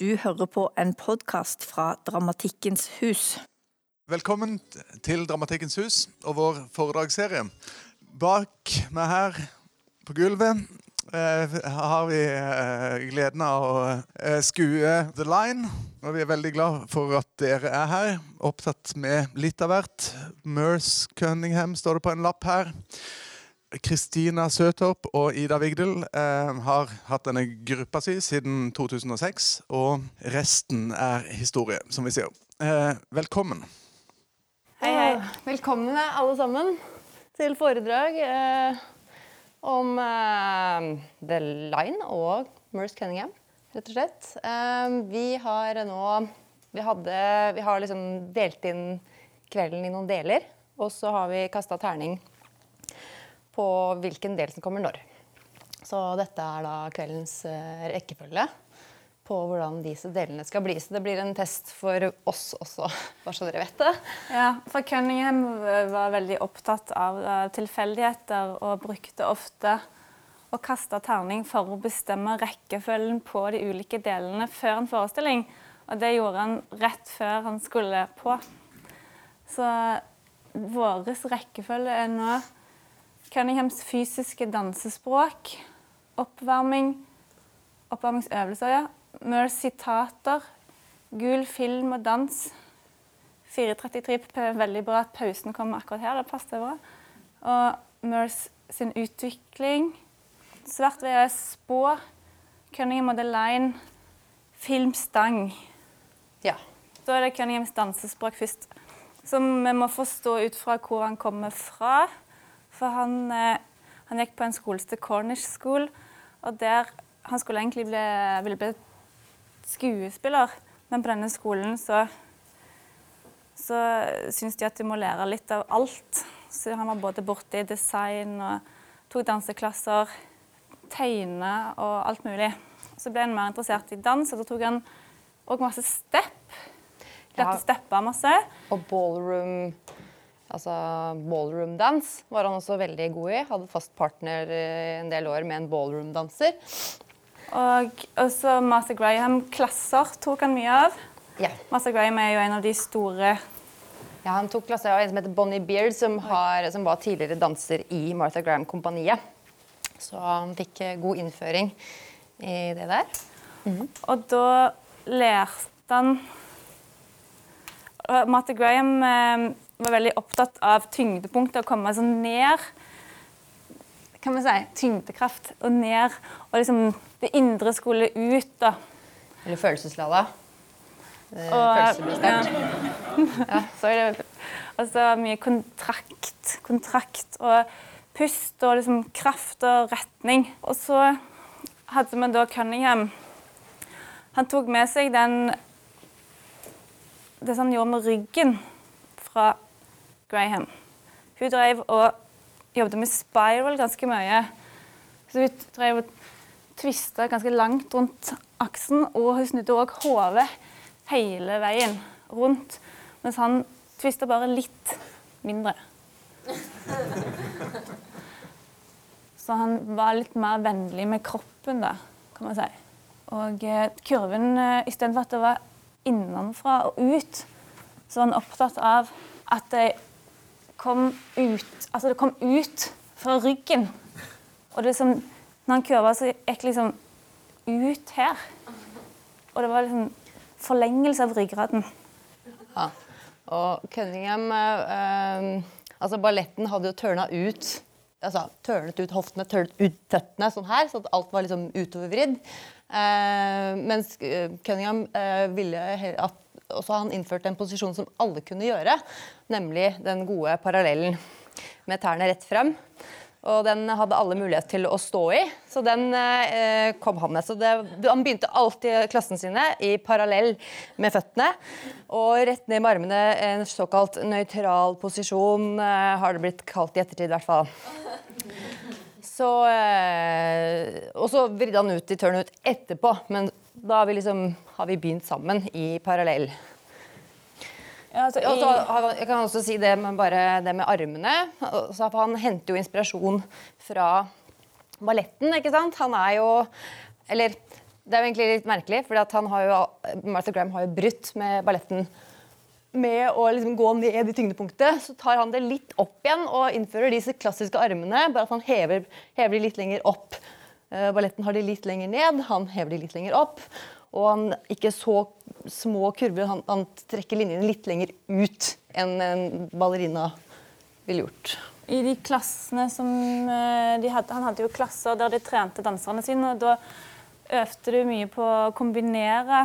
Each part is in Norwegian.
Du hører på en podkast fra Dramatikkens hus. Velkommen til Dramatikkens hus og vår foredragsserie. Bak meg her på gulvet eh, har vi eh, gleden av å eh, skue The Line. Og vi er veldig glad for at dere er her, opptatt med litt av hvert. Merce Cunningham står det på en lapp her. Kristina Søtorp og Ida Vigdel eh, har hatt denne gruppa si siden 2006. Og resten er historie, som vi sier. Eh, velkommen. Hei, hei. Velkommen alle sammen til foredrag eh, om eh, The Line og Merce Cunningham, rett og slett. Eh, vi har nå Vi, hadde, vi har liksom delt inn kvelden i noen deler, og så har vi kasta terning på hvilken del som kommer når. Så dette er da kveldens eh, rekkefølge på hvordan disse delene skal bli. Så det blir en test for oss også, bare så dere vet det. Ja, for Cunningham var veldig opptatt av uh, tilfeldigheter og brukte ofte å kaste terning for å bestemme rekkefølgen på de ulike delene før en forestilling. Og det gjorde han rett før han skulle på. Så vår rekkefølge er nå Cunninghams fysiske dansespråk, oppvarming, oppvarmingsøvelser, ja. Murs sitater, gul film og dans. 4.33 veldig bra at pausen kommer akkurat her. Det passer bra. Og Murs sin utvikling. Svart VS spå. Cunningham og The Line. Filmstang. Ja. Da er det Cunninghams dansespråk først. Som vi må forstå ut fra hvor han kommer fra. For han, eh, han gikk på en skole til Cornish School, og der Han skulle egentlig bli, ville bli skuespiller, men på denne skolen så så syns de at de må lære litt av alt. Så han var både borte i design og tok danseklasser, tegne og alt mulig. Så ble han mer interessert i dans, og da tok han òg masse step. Lærte å steppe masse. Og ballroom Altså ballroom dance var han også veldig god i. Hadde fast partner en del år med en ballroom-danser. Og også Martha Graham-klasser tok han mye av. Ja. Martha Graham er jo en av de store ja, Han tok klasser av en som heter Bonnie Beard, som, har, som var tidligere danser i Martha Graham-kompaniet. Så han fikk eh, god innføring i det der. Mm. Og da lærte han Martha Graham eh, var veldig opptatt av tyngdepunktet, å komme sånn ned kan man si, tyngdekraft og ned. Og liksom det indre skulle ut. da. Eller følelseslada. Følelsesbestemt. Ja. ja. så er det altså, mye kontrakt, kontrakt og pust og liksom kraft og retning. Og så hadde vi da Cunningham. Han tok med seg den det som han gjorde med ryggen fra Graham. Hun drev og jobbet med spiral ganske mye. Så hun drev og tvista ganske langt rundt aksen, og hun snudde òg hodet hele veien rundt. Mens han tvista bare litt mindre. Så han var litt mer vennlig med kroppen, da, kan man si. Og eh, kurven, eh, istedenfor at det var innenfra og ut, så var han opptatt av at det kom ut Altså, det kom ut fra ryggen. Og det som Når han kurva, så gikk liksom ut her. Og det var liksom forlengelse av ryggraden. Ja. Og Cunningham eh, Altså, balletten hadde jo tørna ut altså, tørnet ut hoftene, tørnet ut tøttene sånn her, så at alt var liksom utovervridd. Eh, mens eh, Cunningham eh, ville at også han innførte en posisjon som alle kunne gjøre, nemlig den gode parallellen med tærne rett frem. Og den hadde alle mulighet til å stå i, så den eh, kom han med. Så det, han begynte alltid klassen sine i parallell med føttene. Og rett ned med armene, en såkalt nøytral posisjon, eh, har det blitt kalt i ettertid i hvert fall. Så, eh, og så vridde han ut i turnout etterpå, men da har vi, liksom, har vi begynt sammen i parallell. Ja, altså, i... jeg kan også si det med, bare det med armene. Så han henter jo inspirasjon fra balletten. ikke sant? Han er jo Eller Det er jo egentlig litt merkelig, for Martha Graham har jo brutt med balletten. Med å liksom gå ned i tyngdepunktet, så tar han det litt opp igjen og innfører disse klassiske armene, bare at han hever, hever de litt lenger opp. Uh, balletten har de litt lenger ned, han hever de litt lenger opp. Og han ikke så små kurver, han, han trekker linjene litt lenger ut enn en ballerina ville gjort. I de klassene som eh, de hadde, Han hadde jo klasser der de trente danserne sine. og Da øvde du mye på å kombinere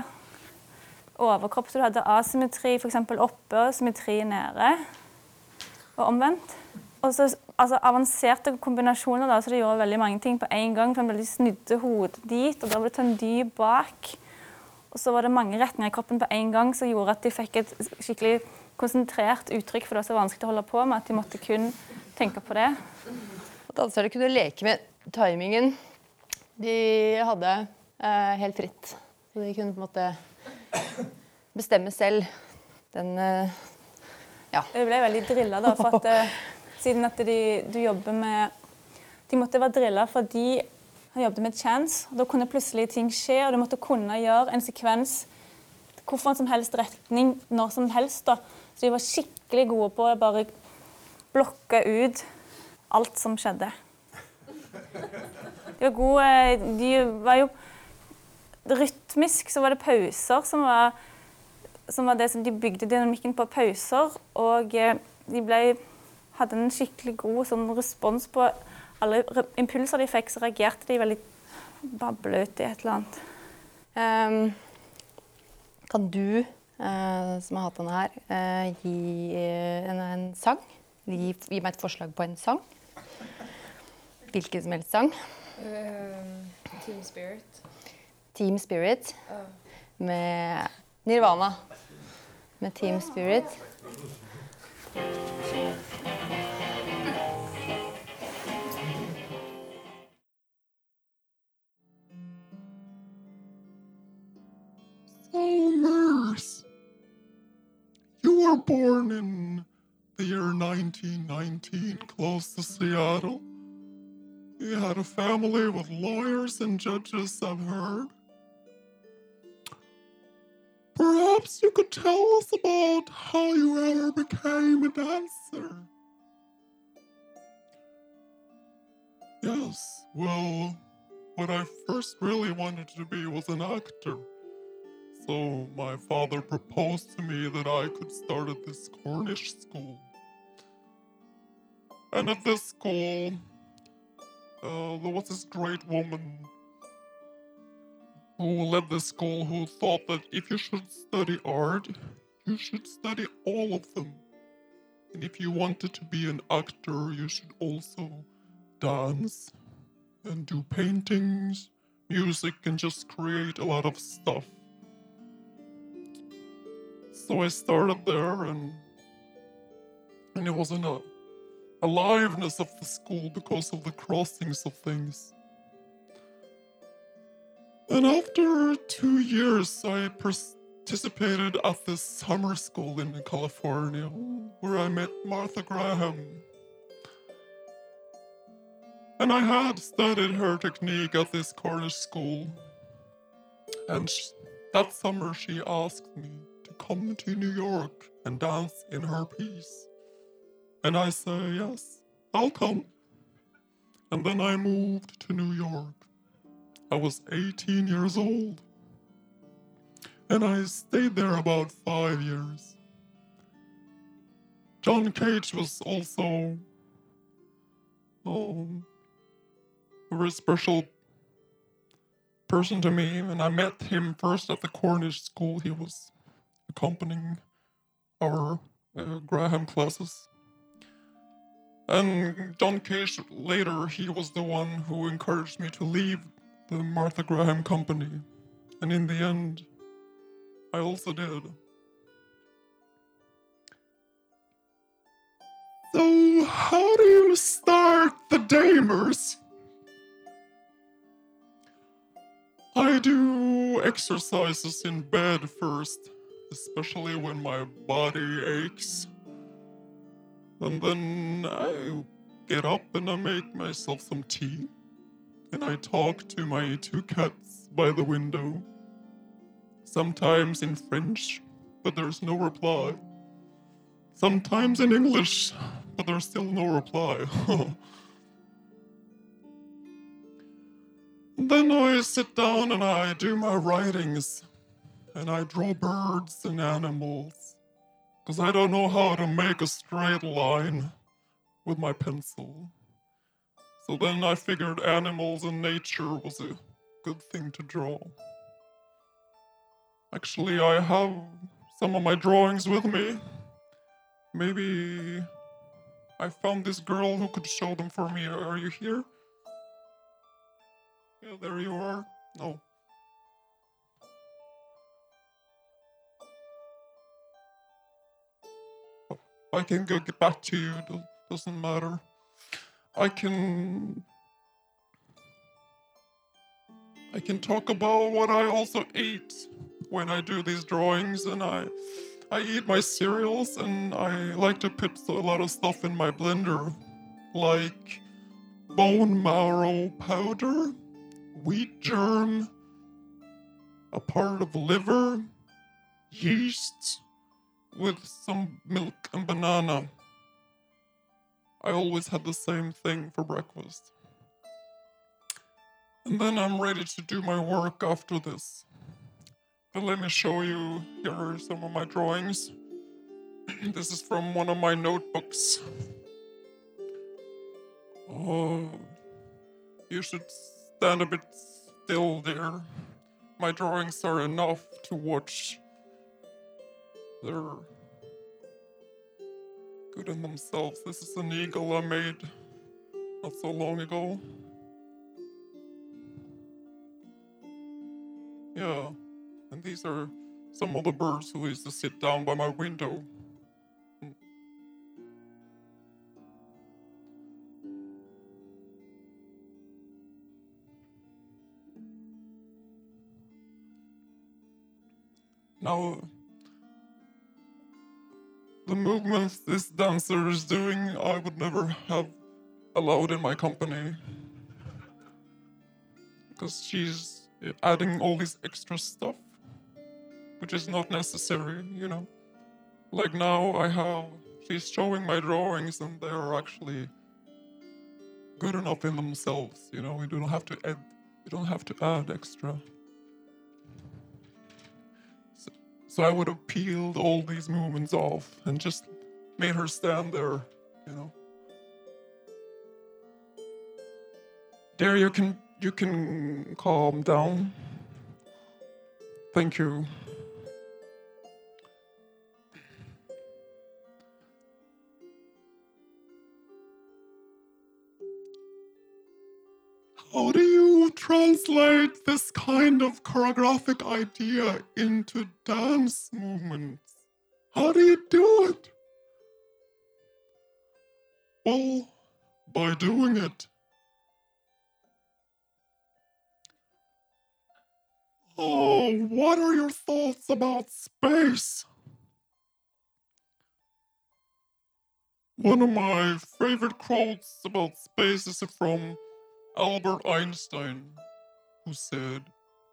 overkropp. Så du hadde asymmetri f.eks. oppe og symmetri nede. Og omvendt. Og så altså, avanserte kombinasjoner, da, så de gjorde veldig mange ting på en gang. For de snudde hodet dit, og da ble det tendy bak. Og så var det mange retninger i kroppen på en gang som gjorde at de fikk et skikkelig konsentrert uttrykk, for det var så vanskelig å holde på med at de måtte kun tenke på det. Dansere kunne leke med timingen de hadde eh, helt fritt. Så de kunne på en måte bestemme selv den eh, Ja. Jeg ble veldig drilla, da, for at eh, siden at de, du jobber med De måtte være drilla fordi han jobbet med chance. og Da kunne plutselig ting skje, og du måtte kunne gjøre en sekvens hvorfor som helst retning når som helst. da. Så de var skikkelig gode på å bare blokke ut alt som skjedde. De var gode De var jo Rytmisk så var det pauser som var, som var det som de bygde dynamikken på. Pauser. Og eh, de ble, hadde en skikkelig god sånn, respons på alle impulser de fikk, så reagerte de veldig bablete i et eller annet. Um, kan du Uh, som har hatt denne her, uh, gi uh, en, en, sang. Gi, gi, meg et forslag på en sang. Hvilken som helst sang. Team Spirit. Team Spirit med Nirvana. Med Team Spirit. Sailors, you were born in the year 1919 close to Seattle. You had a family with lawyers and judges, I've heard. Perhaps you could tell us about how you ever became a dancer. Yes, well, what I first really wanted to be was an actor. So my father proposed to me that I could start at this Cornish school. And at this school, uh, there was this great woman who led the school who thought that if you should study art, you should study all of them. And if you wanted to be an actor, you should also dance and do paintings, music, and just create a lot of stuff. So I started there, and and it wasn't a uh, aliveness of the school because of the crossings of things. And after two years, I participated at this summer school in California, where I met Martha Graham. And I had studied her technique at this Cornish school. And that summer, she asked me to come to New York and dance in her piece? And I say, yes, I'll come. And then I moved to New York. I was 18 years old. And I stayed there about five years. John Cage was also um, a very special person to me, and I met him first at the Cornish School. He was accompanying our uh, Graham classes. And John Cage later, he was the one who encouraged me to leave the Martha Graham company. And in the end, I also did. So, how do you start the Damers? I do exercises in bed first especially when my body aches. And then I get up and I make myself some tea. And I talk to my two cats, by the window. Sometimes in French, but there's no reply. Sometimes in English, but there's still no reply. then I sit down and I do my writings, and I draw birds and animals, because I don't know how to make a straight line with my pencil. So then I figured animals and nature was a good thing to draw. Actually, I have some of my drawings with me. Maybe I found this girl who could show them for me. Are you here? Yeah, there you are. No. Oh, I can go get back to you. Doesn't matter. I can. I can talk about what I also eat when I do these drawings, and I. I eat my cereals, and I like to put a lot of stuff in my blender, like bone marrow powder, wheat germ, a part of liver, yeast, with some milk and banana. I always had the same thing for breakfast. And then I'm ready to do my work after this. But let me show you. Here are some of my drawings. this is from one of my notebooks. Oh, you should stand a bit still there. My drawings are enough to watch. They're good in themselves. This is an eagle I made not so long ago. Yeah, and these are some of the birds who used to sit down by my window. This dancer is doing, I would never have allowed in my company. Because she's adding all this extra stuff, which is not necessary, you know. Like now, I have, she's showing my drawings, and they're actually good enough in themselves, you know. You don't have to add, you don't have to add extra. So I would have peeled all these movements off and just made her stand there, you know. There, you can you can calm down. Thank you. How do you translate this kind of choreographic idea into dance movements? How do you do it? Well, by doing it. Oh, what are your thoughts about space? One of my favorite quotes about space is from Albert Einstein, who said,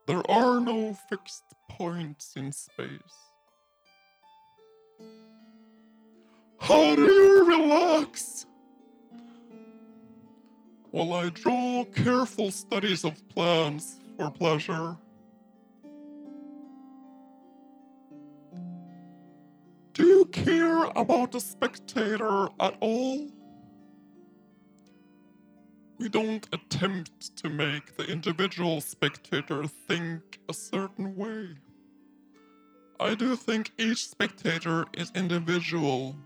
There are no fixed points in space. How do you relax? Well, I draw careful studies of plants for pleasure. Do you care about the spectator at all? We don't attempt to make the individual spectator think a certain way. I do think each spectator is individual,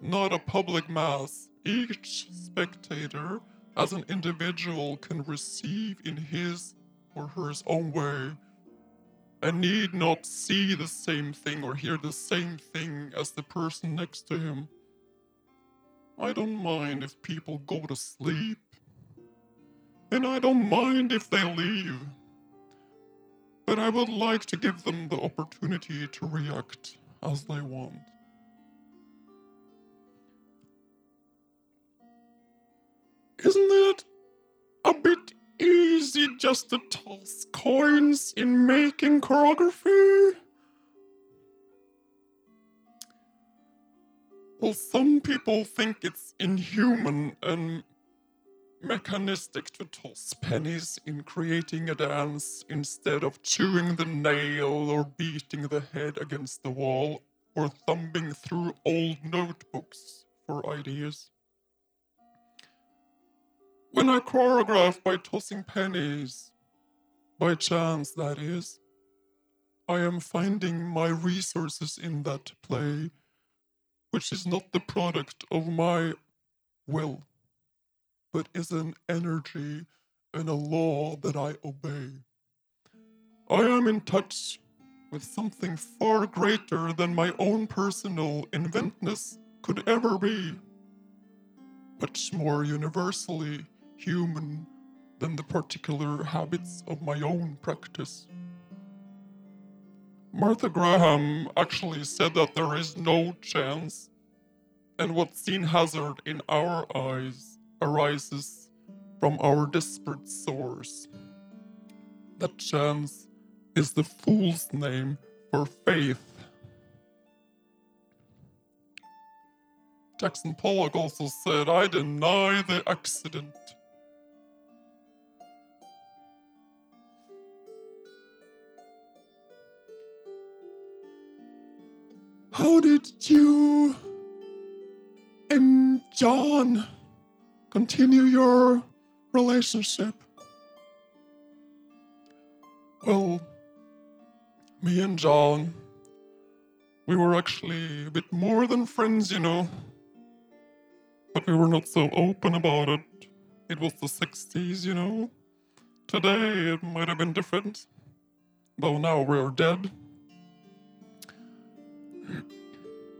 not a public mass. Each spectator, as an individual, can receive in his or her own way and need not see the same thing or hear the same thing as the person next to him. I don't mind if people go to sleep, and I don't mind if they leave. But I would like to give them the opportunity to react as they want. Isn't it a bit easy just to toss coins in making choreography? Well, some people think it's inhuman and mechanistic to toss pennies in creating a dance instead of chewing the nail or beating the head against the wall or thumbing through old notebooks for ideas. When I choreograph by tossing pennies, by chance that is, I am finding my resources in that play, which is not the product of my will, but is an energy and a law that I obey. I am in touch with something far greater than my own personal inventness could ever be, much more universally human than the particular habits of my own practice. Martha Graham actually said that there is no chance, and what's seen hazard in our eyes arises from our desperate source. That chance is the fool's name for faith. Jackson Pollock also said, I deny the accident. How did you and John continue your relationship? Well, me and John, we were actually a bit more than friends, you know. But we were not so open about it. It was the 60s, you know. Today it might have been different. Though now we're dead.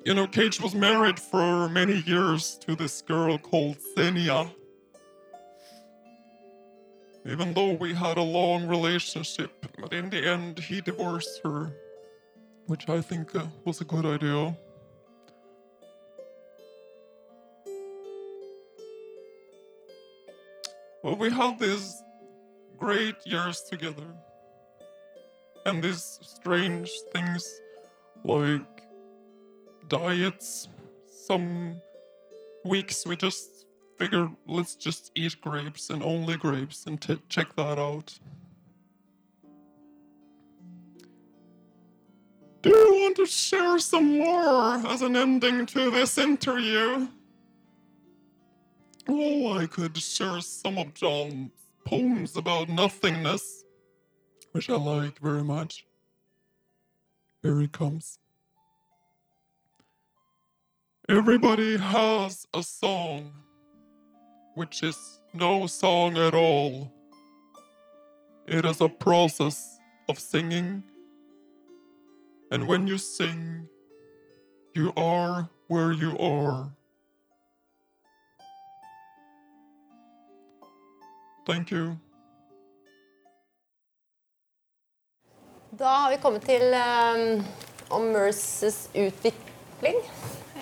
You know, Cage was married for many years to this girl called Xenia. Even though we had a long relationship, but in the end, he divorced her, which I think uh, was a good idea. Well, we had these great years together, and these strange things like diets. Some weeks we just figure let's just eat grapes and only grapes and t- check that out. Do you want to share some more as an ending to this interview? Oh, I could share some of John's poems about nothingness, which I like very much. Here he comes. Everybody has a song, which is no song at all. It is a process of singing, and when you sing, you are where you are. Thank you. Da har vi kommet til um, om Merces utvikling.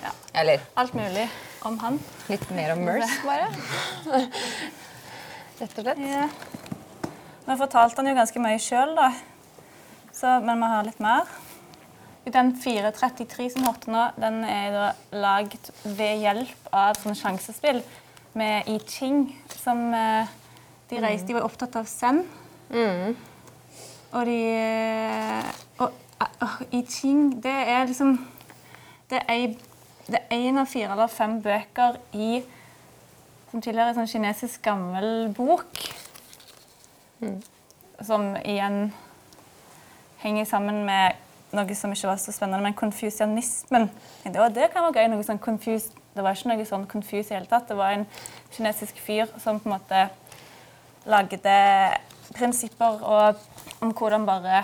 Ja. Eller Alt mulig om han. litt mer om Merce, bare. Rett og slett. Ja. Vi fortalte han jo ganske mye sjøl, da. Så, men vi har litt mer. Den 433 som hørte nå, den er da lagd ved hjelp av sånn sjansespill med I Ching. Som eh, de reiste De var opptatt av Zen. Og de og, Og uh, I Ching, det er liksom Det er er en av fire eller fem bøker i som tilhører en sånn kinesisk gammel bok. Som igjen henger sammen med noe som ikke var så spennende, men konfusianismen. Det, Det kan være gøy. noe sånn confus Det var ikke noe sånn konfus i hele tatt. Det var en kinesisk fyr som på en måte lagde prinsipper og, om hvordan bare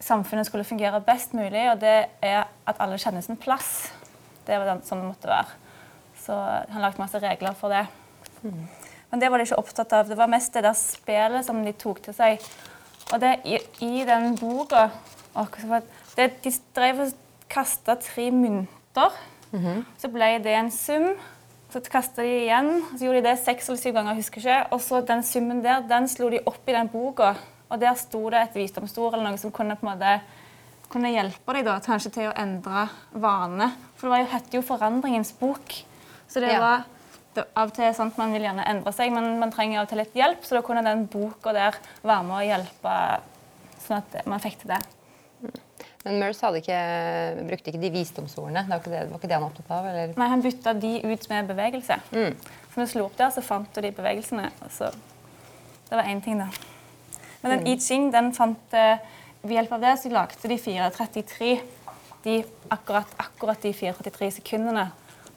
samfunnet skulle fungere best mulig, og det er at alle kjenner sin plass. Det var sånn det måtte være. Så han lagde masse regler for det. Men det var de ikke opptatt av. Det var mest det der spelet som de tok til seg. Og det i, i den boka det, De drev og kasta tre mynter. Så ble det en sum. Så Så kasta de igjen, så gjorde de det seks eller syv ganger. jeg husker ikke. Og så den summen der, den slo de opp i den boka. Og der sto det et visdomsord eller noe som kunne måte kunne hjelpe deg da, kanskje til å endre vane. For det var jo, hette jo 'Forandringens bok'. Så det Ja. var det, av og til sånn at man vil gjerne endre seg, men man trenger av og til litt hjelp. Så da kunne den boka der være med å hjelpe, sånn at man fikk til det. Men Merce ikke, brukte ikke de visdomsordene. Det var ikke det, var ikke det han var opptatt av? Eller? Nei, han bytta de ut med bevegelse. Mm. Så vi slo opp der, så fant du de bevegelsene. Så det var én ting, da. Men Mm. den I Ching den fant eh, Ved hjelp av det så lagde de 433. De, akkurat, akkurat de 433 sekundene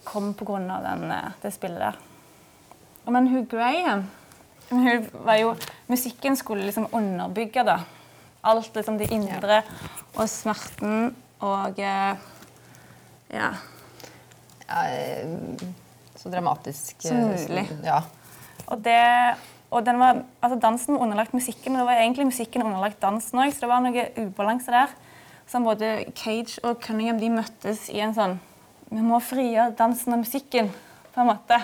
kom pga. Eh, det spillet der. Men hun Graham hun var jo, Musikken skulle liksom underbygge da. alt liksom det indre og smerten og eh, Ja. Ja, så dramatisk. Eh, mulig. Ja. Og, det, og den var, altså dansen var underlagt musikken, og det var egentlig musikken underlagt dansen òg, så det var noe ubalanse der. Som både Cage og Cunningham de møttes i en sånn Vi må frigjøre dansen og musikken på en måte,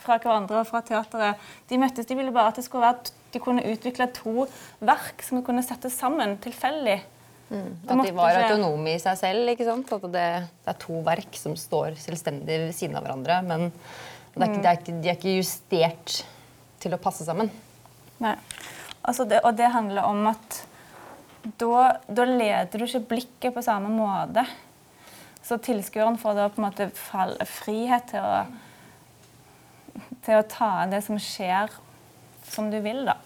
fra hverandre og fra teateret. De møttes, de ville bare at det skulle være, de kunne utvikle to verk som de kunne sette sammen tilfeldig. Mm, At de var autonome i seg selv. ikke sant? At det, det er to verk som står selvstendig ved siden av hverandre. Men det er ikke, det er ikke, de er ikke justert til å passe sammen. Nei. Altså det, og det handler om at da, da leder du ikke blikket på samme måte. Så tilskueren får da på en måte fall, frihet til å, til å ta inn det som skjer som du vil, da.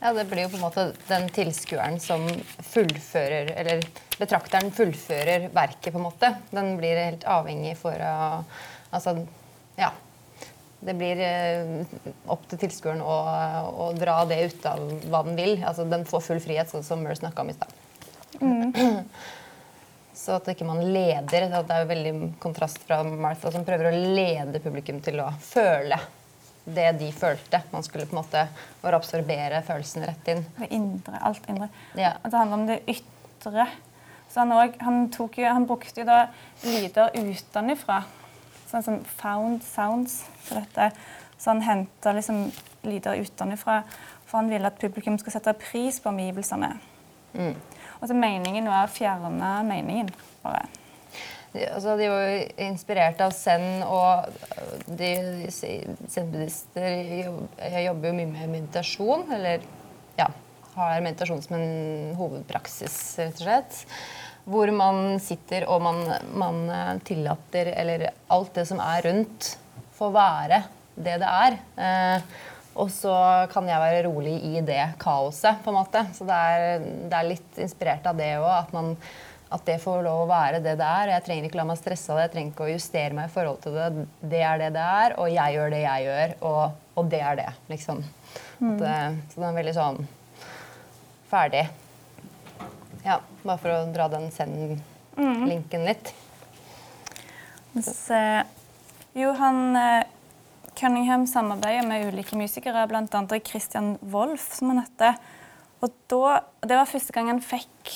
Ja, Det blir jo på en måte den tilskueren som fullfører Eller betrakteren fullfører verket, på en måte. Den blir helt avhengig for å Altså, ja. Det blir eh, opp til tilskueren å, å dra det ut av hva den vil. Altså, Den får full frihet, sånn som Murr snakka om i stad. Så at ikke man leder. Det er jo veldig kontrast fra Martha, som prøver å lede publikum til å føle det de følte. Man skulle på en måte bare absorbere følelsene rett inn. Det indre, alt indre. Ja. Det handler om det ytre. Så han, også, han, jo, han brukte jo da lyder utenfra. Sånn som found sounds. For dette. så han henter liksom lyder utenfra. For han vil at publikum skal sette pris på omgivelsene. Mm. Og så meningen var å fjerne meningen. bare. De, altså, de var jo inspirert av Zen, og de zen-buddhister jobber jo mye med meditasjon. Eller ja, har meditasjon som en hovedpraksis, rett og slett. Hvor man sitter og man, man eh, tillater Eller alt det som er rundt, får være det det er. Eh, og så kan jeg være rolig i det kaoset, på en måte. Så det er, det er litt inspirert av det òg. At, man- at det får lov å være det det er. Jeg trenger ikke la meg stresse av det. Jeg trenger ikke å justere meg i forhold til det. Det er det det er, og jeg gjør det jeg gjør, og, og det er det, liksom. At, eh, så det er veldig sånn ferdig. Ja, bare for å dra den send-linken litt. Så, Johan eh, Cunningham samarbeider med ulike musikere, bl.a. Christian Wolff, som han heter. Og da, Det var første gang han fikk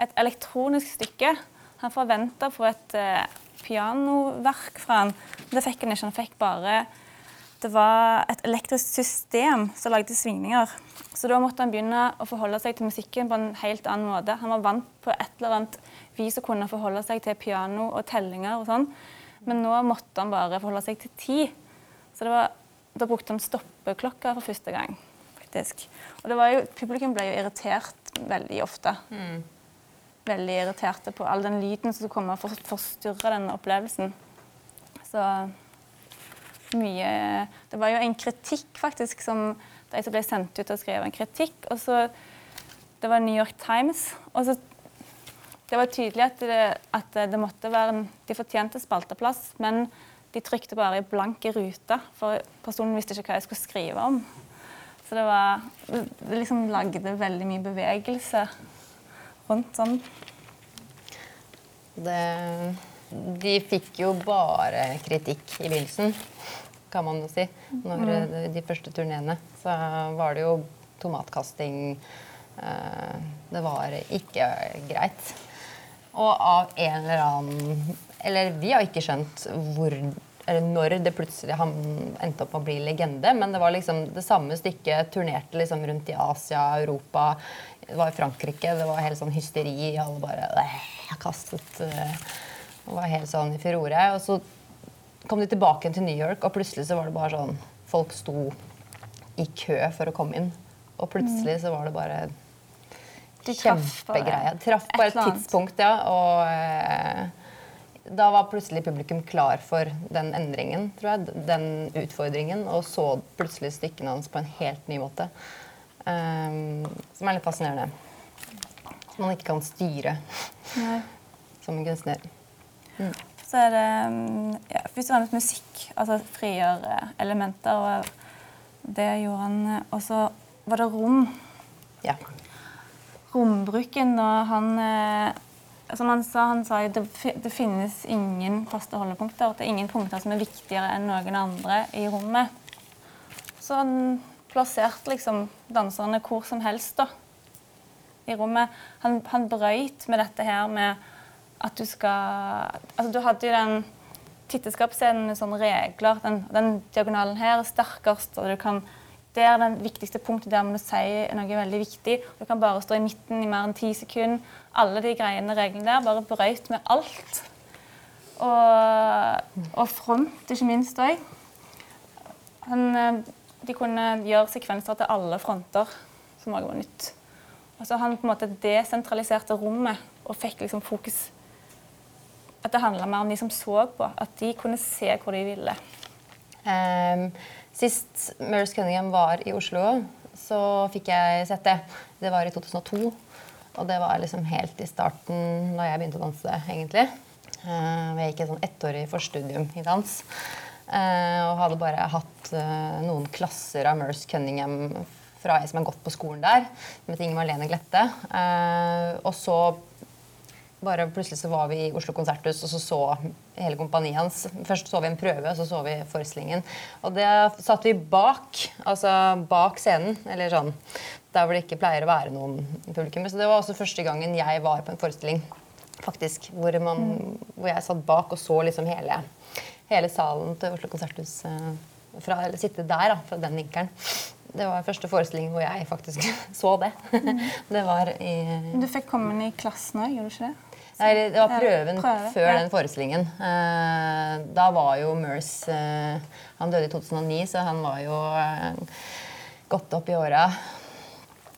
et elektronisk stykke. Han forventa å få et uh, pianoverk fra han. Det fikk han ikke. Han fikk bare Det var et elektrisk system som lagde svingninger. Så da måtte han begynne å forholde seg til musikken på en helt annen måte. Han var vant på et eller annet vis å kunne forholde seg til piano og tellinger og sånn. Men nå måtte han bare forholde seg til tid. Så det var, da brukte han stoppeklokka for første gang. faktisk. Og det var jo, publikum ble jo irritert veldig ofte. Veldig irriterte på all den lyden som skulle komme og for- forstyrre den opplevelsen. Så mye Det var jo en kritikk, faktisk, som de som ble sendt ut og skrev en kritikk. Og så Det var New York Times. Og så det var tydelig at det, at det måtte være en, De fortjente spalteplass, men de trykte bare i blanke ruter, for personen visste ikke hva jeg skulle skrive om. Så det var Det liksom lagde veldig mye bevegelse rundt sånn. Det, de fikk jo bare kritikk i begynnelsen, kan man jo si. Når mm. de første turneene. Så var det jo tomatkasting. eh, Det var ikke greit. Og av en eller annen Eller vi har ikke skjønt hvor eller når det plutselig han endte opp med å bli legende. Men det var liksom det samme stykket turnerte liksom rundt i Asia, Europa. Det var i Frankrike. Det var helt sånn hysteri. Alle bare øh, kastet øh, og var helt sånn i furore. Og så kom de tilbake til New York, og plutselig så var det bare sånn Folk sto i kø for å komme inn. Og plutselig så var det bare De kjempegreie. Traff bare et tidspunkt, ja. Og eh, da var plutselig publikum klar for den endringen, tror jeg. Den utfordringen. Og så plutselig stykkene hans på en helt ny måte. Um, som er litt fascinerende. Som man ikke kan styre Nei. som en kunstner. Så er det mm, ja, først og fremst musikk. Altså frigjør eh, elementer. Og det gjorde han. eh, Og så var det rom. Ja. Rombruken og han eh, Som han sa, han sa det, det finnes ingen faste holdepunkter. Det er ingen punkter som er viktigere enn noen andre i rommet. Så han plasserte liksom danserne hvor som helst da, i rommet. Han, han brøyt med dette her med at du skal Altså, du hadde jo den titteskapsscenen med sånne regler. Den, den diagonalen her er sterkest, og du kan det er den viktigste punktet der må sier si noe veldig viktig. Du kan bare stå i midten i mer enn ti sekunder. Alle de greiene, reglene der, bare brøyt med alt. Og, og front, ikke minst òg. De kunne gjøre sekvenser til alle fronter, som òg var nytt. Altså Han på en måte desentraliserte rommet og fikk liksom fokus At det handla mer om de som så på. At de kunne se hvor de ville. Um, sist Merce Cunningham var i Oslo, så fikk jeg sett det. Det var i 2002. Og det var liksom helt i starten da jeg begynte å danse, egentlig. Uh, jeg gikk et sånn ettårig forstudium i dans. Uh, og hadde bare hatt uh, noen klasser av Merce Cunningham fra ei som har gått på skolen der, som heter Inger Marlene Glette. Og så bare plutselig så var vi i Oslo Konserthus, og så så hele kompaniet hans. Først så vi en prøve, og så så vi forestillingen. Og det satt vi bak, altså bak scenen, eller sånn, der hvor det ikke pleier å være noen publikum. Så det var også første gangen jeg var på en forestilling, faktisk, hvor, man, hvor jeg satt bak og så liksom hele, hele salen til Oslo Konserthus. eh, Fra, eller sitte der, da, fra den vinkelen. Det var første forestillingen hvor jeg faktisk så det. det var i du fikk komme inn i klassen òg, gjorde du ikke det? Nei, det var prøven prøve, før den forestillingen. Eh, da var jo Merce eh, Han døde i 2009, så han var jo eh, godt opp i åra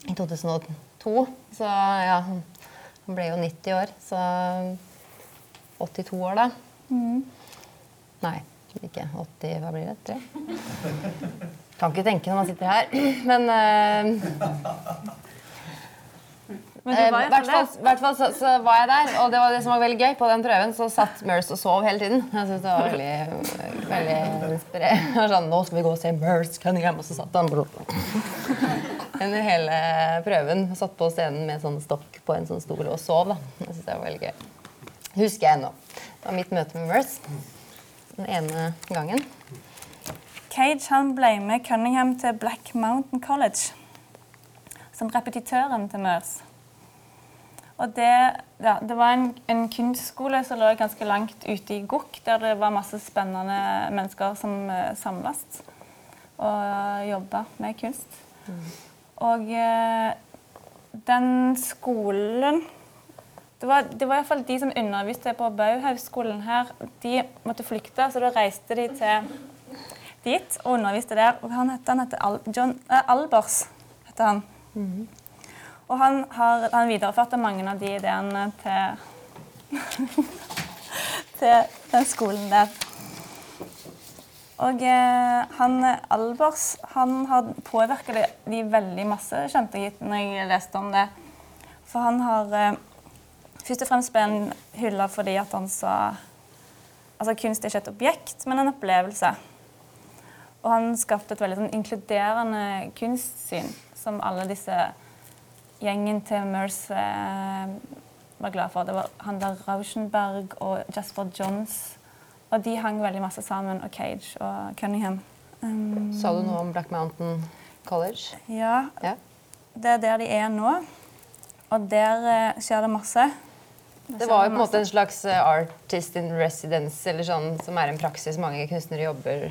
i 2002. Så ja, han ble jo 90 år. Så 82 år, da. Mm. Nei, ikke 80 Hva blir det? Tre? Kan ikke tenke når man sitter her. Men Men Eh, du var I hvert fall så, så var jeg der, og det var det som var veldig gøy. På den prøven så satt Merce og sov hele tiden. Jeg synes det var veldig, veldig inspirerende. Sånn, Nå skal vi gå og se Merce Cunningham, og så satt han under hele prøven. Satt på scenen med sånn stokk på en sånn stol og sov. da. Jeg synes det var veldig gøy. Husker jeg ennå. Det var mitt møte med Merce den ene gangen. Cage han ble med Cunningham til Black Mountain College som repetitøren til Merce. Og det, ja, det var en, en kunstskole som lå ganske langt ute i Gokk, der det var masse spennende mennesker som uh, samles og jobba med kunst. Og eh, den skolen det var, det var fall de som underviste på Bauhaus-skolen her. De måtte flykte, så da reiste de til dit og underviste der. Og han heter, han heter Al John eh, Albers. heter han. Og han har han videreførte mange av de ideene til, til den skolen der. Og eh, han Albers han har påvirka de, de veldig masse, kjente jeg når jeg leste om det. For han har eh, først og fremst ble han hylla fordi at han sa Altså kunst er ikke et objekt, men en opplevelse. Og han skapte et veldig sånn, inkluderende kunstsyn som alle disse gjengen til Merce eh, var glad for. Det var han der Rauschenberg og Jasper Johns. Og de hang veldig masse sammen, og Cage og Cunningham. Um, Sa du noe om Black Mountain College? ja, Ja. det er der de er nå. Og der eh, skjer det masse. Det var jo på en måte en slags eh, artist in residence, eller sånn, som er en praksis mange kunstnere jobber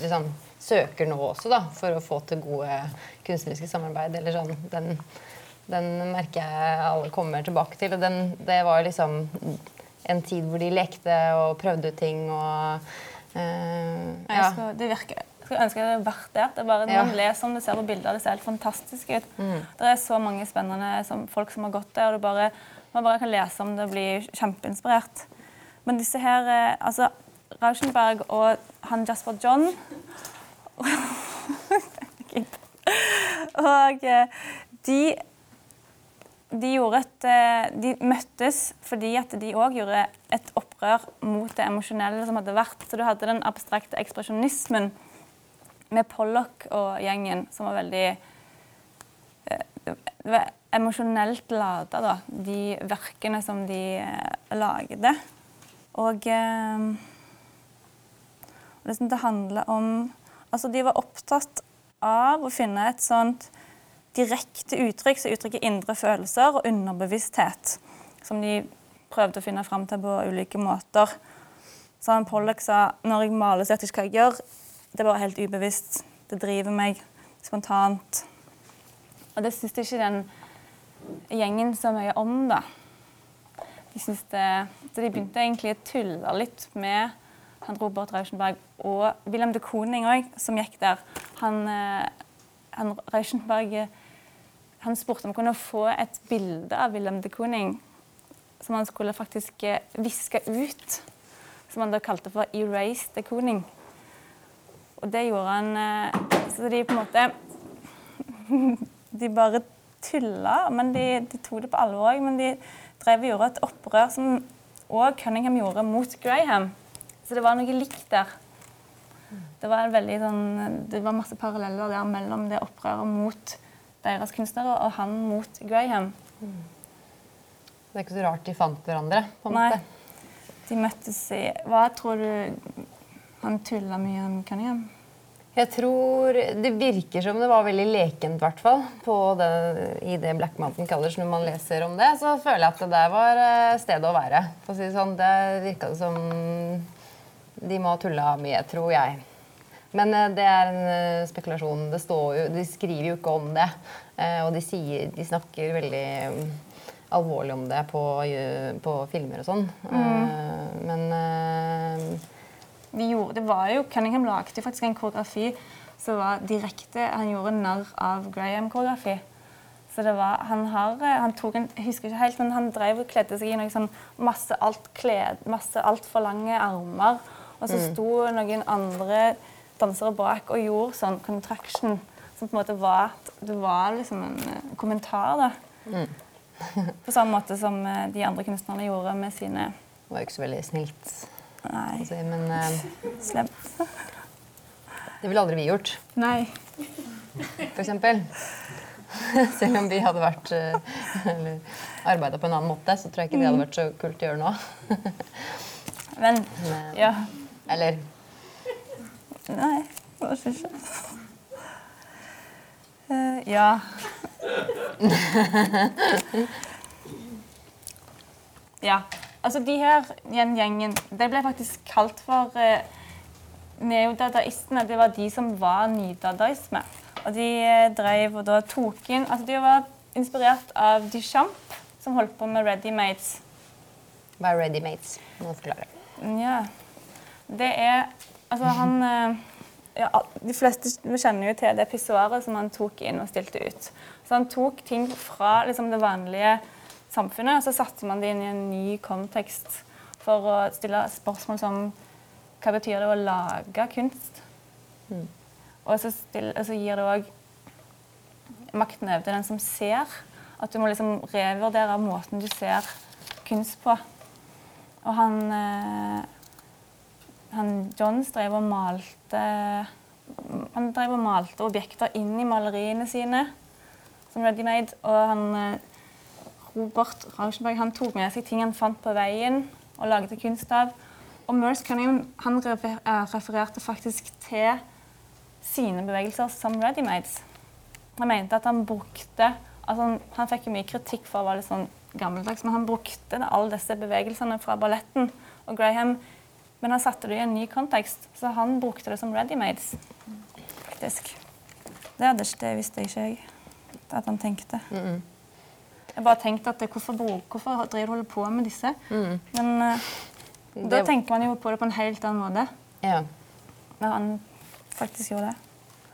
liksom, søker nå også, da, for å få til gode kunstneriske samarbeid. eller sånn, Den, den merker jeg alle kommer tilbake til. og den, Det var liksom en tid hvor de lekte og prøvde ut ting og eh, ja. Skal, det virker, skulle ønske jeg hadde vært der. Det er bare Når Ja. man leser om det, ser på bilder, det ser helt fantastisk ut. Det er så mange spennende som, folk som har gått der, og bare, man bare kan lese om det og bli kjempeinspirert. Men disse her eh, altså, Rauschenberg og han Jasper John Og eh, de de, et, eh, de møttes fordi at de òg gjorde et opprør mot det emosjonelle som hadde vært. Så du hadde den abstrakte ekspresjonismen med Pollock og gjengen, som var veldig eh, Det var emosjonelt lada, da, de verkene som de eh, lagde. Og det handler om Altså, de var opptatt av å finne et sånt direkte uttrykk som uttrykker indre følelser og underbevissthet, som de prøvde å finne fram til på ulike måter. Så han Pollock sa når jeg maler, så vet jeg ikke hva jeg gjør. Det er bare helt ubevisst. Det driver meg spontant. Og det syns ikke den gjengen så mye om, da. De, synes det, så de begynte egentlig å tulle litt med han Robert Rauschenberg og Wilhelm de Koning òg, som gikk der. Han, eh, han Rauschenberg eh, han spurte om han kunne få et bilde av Wilhelm de Kooning som han skulle faktisk eh, viske ut. Som han da kalte for 'erase de Kooning'. Og det gjorde han eh, Så de på en måte De bare tulla, men de, de tok det på alvor òg. Men de drev og gjorde et opprør som òg Cunningham gjorde mot Graham. Så det var noe likt der. Det var, veldig, sånn, det var masse paralleller der mellom det opprøret mot deres kunstnere og han mot Graham. Det er ikke så rart de fant hverandre. på en Nei. måte. De møttes i Hva tror du Han tulla mye om Cunningham? Jeg tror Det virker som det var veldig lekent, i hvert fall. I det Black Mountain College, når man leser om det, så føler jeg at det der var eh, stedet å være. For å si det sånn, Det virka som de må ha tulla mye, tror jeg. Men eh, det er en eh, spekulasjon. Det står jo, de skriver jo ikke om det. Eh, og de, sier, de snakker veldig mm, alvorlig om det på, på filmer og sånn. Mm. men De gjorde, det var jo, Cunningham lagde faktisk en koreografi som var direkte Han gjorde narr av Graham-koreografi. Så det var, han, har, han tok en, jeg husker ikke helt, men han drev og kledde seg i noe sånn masse alt kled, lange armer. Og så sto noen andre dansere bak og gjorde sånn contraction. Som på en måte var at Det var liksom en eh, kommentar, da. På samme måte som eh, de andre kunstnerne gjorde med sine det var jo ikke så veldig snilt. Nei, si, Men uh, slemt. det ville aldri vi gjort. Nei. for eksempel. Selv om vi hadde vært eller arbeida på en annen måte, så tror jeg ikke det hadde vært så kult å gjøre nå. Men Men, ja. Eller Nei, kanskje ikke. Uh, ja. ja. Altså, de her gjengen Det ble faktisk kalt for uh, neodadaistene. Det var de som var nydadaisme. Og de uh, drev og da tok inn Altså, de var inspirert av Duchamp, som holdt på med ready-mates. Hva er ready mates? Må forklare. Ja. Det er Altså, han eh, ja, De fleste kjenner jo til det pissoaret som han tok inn og stilte ut. Så han tok ting fra liksom, det vanlige samfunnet, og så satte man det inn i en ny kontekst for å stille spørsmål som hva betyr det å lage kunst? Og, så stille, og så gir det òg makten over til den som ser. At du må liksom revurdere måten du ser kunst på. Og han, eh, han Johns drev og malte Han drev og malte objekter inn i maleriene sine som ready-made. Og han eh, Robert Rauschenberg han tok med seg ting han fant på veien og lagde kunst av. Og Merce Cunningham han eh, refererte faktisk til sine bevegelser som ready-mades. Han mente at han brukte altså han, han fikk jo mye kritikk for å være litt sånn gammeldags, men han brukte alle disse bevegelsene fra balletten. Og Graham, men han satte det i en ny kontekst, så han brukte det som ready-mades. Faktisk. Det, ikke- det visste ikke jeg at han tenkte. Jeg bare tenkte at det, hvorfor, bro- hvorfor driver du holder på med disse? Men eh, da tenker man jo på det på en helt annen måte. Ja. Når han faktisk gjorde det.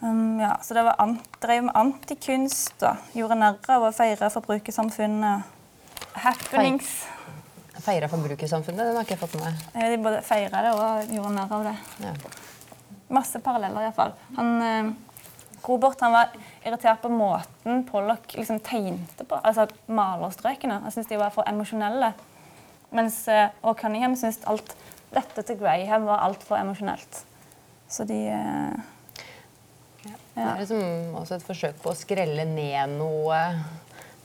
Um, ja, så det var an drev med antikunst og gjorde narr av å feire forbrukersamfunnet. Happenings. Feira forbrukersamfunnet, den har ikke jeg fått med meg. Eh, De både feira det og gjorde narr av det. Ja. Masse paralleller iallfall. Han eh, Robert han var irritert på måten Pollock liksom tegnte på, altså malerstrøkene. Han syntes de var for emosjonelle. Mens eh, og Cunningham syntes alt dette til Graham var altfor emosjonelt. Så de ja. Det er liksom også et forsøk på å skrelle ned noe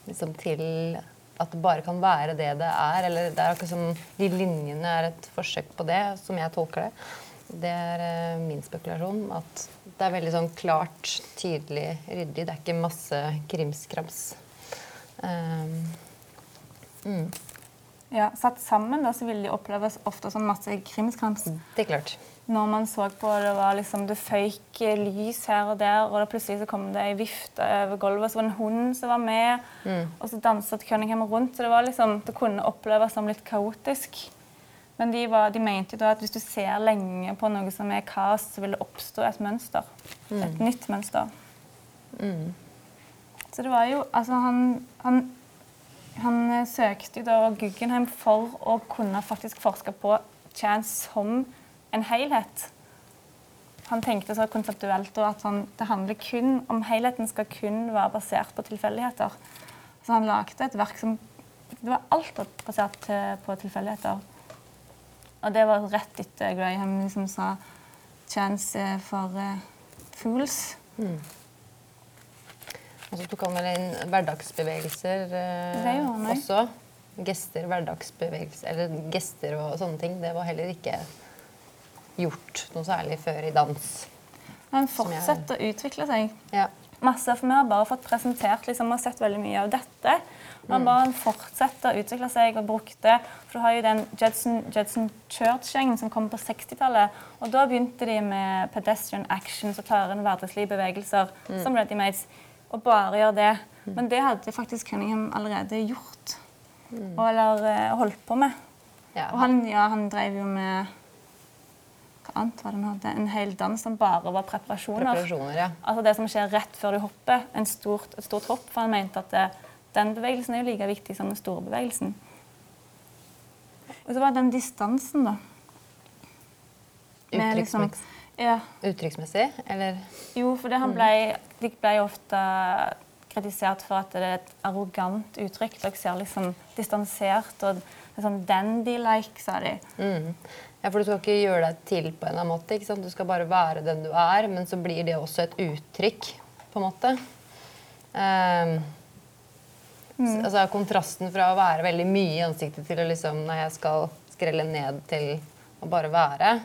liksom til at det bare kan være det det er. Eller det er akkurat som de linjene er et forsøk på det, som jeg tolker det. Det er uh, min spekulasjon. At det er veldig sånn klart, tydelig, ryddig. Det er ikke masse krimskrams. Um, ja, Satt sammen da, så vil de oppleves ofte som masse krimskrams. det er klart. Når man så på det, var liksom, det føyk lys her og der, og da plutselig så kom det ei vifte over gulvet, så var det en hund som var med, og så danset Cunningham rundt. Så det, var liksom, det kunne oppleves som litt kaotisk. Men de, var, de mente jo da at hvis du ser lenge på noe som er kaos, så vil det oppstå et mønster. Et nytt mønster. Så det var jo Altså, han, han, han eh, søkte jo da Guggenheim for å kunne faktisk forske på Chance som en helhet. Han tenkte så konseptuelt at han, det handler kun om helheten skal kun være basert på tilfeldigheter. Så han lagde et verk som Det var alt basert til, på tilfeldigheter. Og det var rett etter Graham liksom sa 'chance for uh, fools'. Og så tok han vel inn hverdagsbevegelser eh, også. Gester, hverdagsbevegelser, eller gester og sånne ting. Det var heller ikke gjort noe særlig før i dans. Han Som fortsetter å utvikle seg. Ja. masse, for Vi har bare fått presentert liksom, vi har sett veldig mye av dette. Og han bare fortsetter å utvikle seg og brukte For du har jo den Judson, Judson Church-gjengen som kom på 60-tallet. Og da begynte de med pedestrian action, som tar inn hverdagslige bevegelser som ready-mates. Og bare gjør det. Men det hadde faktisk Cunningham allerede gjort. Og, eller eh, holdt på med. Ja, Og han, ja, han drev jo med Hva annet var det han hadde? En hel dans som bare var preparasjoner. Preparasjoner, ja. Altså det som skjer rett før du hopper. En stort, et stort hopp. For han mente at det, den bevegelsen er jo like viktig som den store bevegelsen. Og så var det den distansen, da. Med liksom- ja, uttrykksmessig, eller jo, for det han ble, de ble ofte kritisert for at det er et arrogant uttrykk. Dere ser liksom distansert og det er sånn dandy-like, sa de. mm. Ja, for du skal ikke gjøre deg til på en eller annen måte. ikke sant? Du skal bare være den du er, men så blir det også et uttrykk, på en måte. Um, mm. altså Kontrasten fra å være veldig mye i ansiktet til å liksom Når jeg skal skrelle ned til å bare være.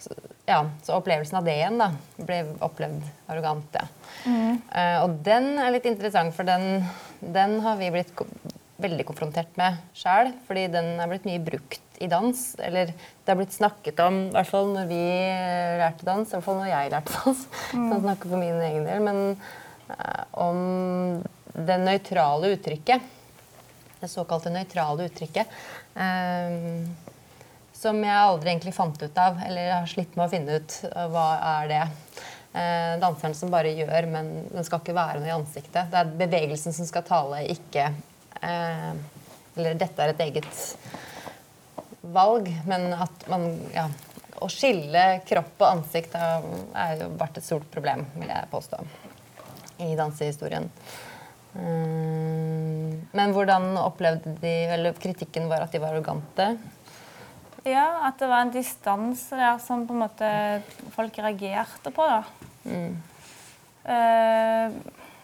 Så, ja, så opplevelsen av det igjen da, ble opplevd arrogant. ja. Eh, og den er litt interessant, for den, den har vi blitt veldig konfrontert med sjæl, Fordi den er blitt mye brukt i dans. Eller det er blitt snakket om, i hvert fall når vi eh, lærte dans. I hvert fall når jeg lærte dans. Kan snakke for min egen del. Men uh, om det nøytrale uttrykket. Det såkalte nøytrale uttrykket. eh, som jeg aldri egentlig fant ut av, eller har slitt med å finne ut uh, hva er det. Eh, danseren som bare gjør, men den skal ikke være noe i ansiktet. Det er bevegelsen som skal tale, ikke eh, Eller dette er et eget valg, men at man ja, Å skille kropp og ansikt har er jo vært et stort problem, vil jeg påstå, i dansehistorien. Mm, men hvordan opplevde de Eller kritikken var at de var arrogante. Ja, at det var en distanse der som på en måte folk reagerte på. da. Eh,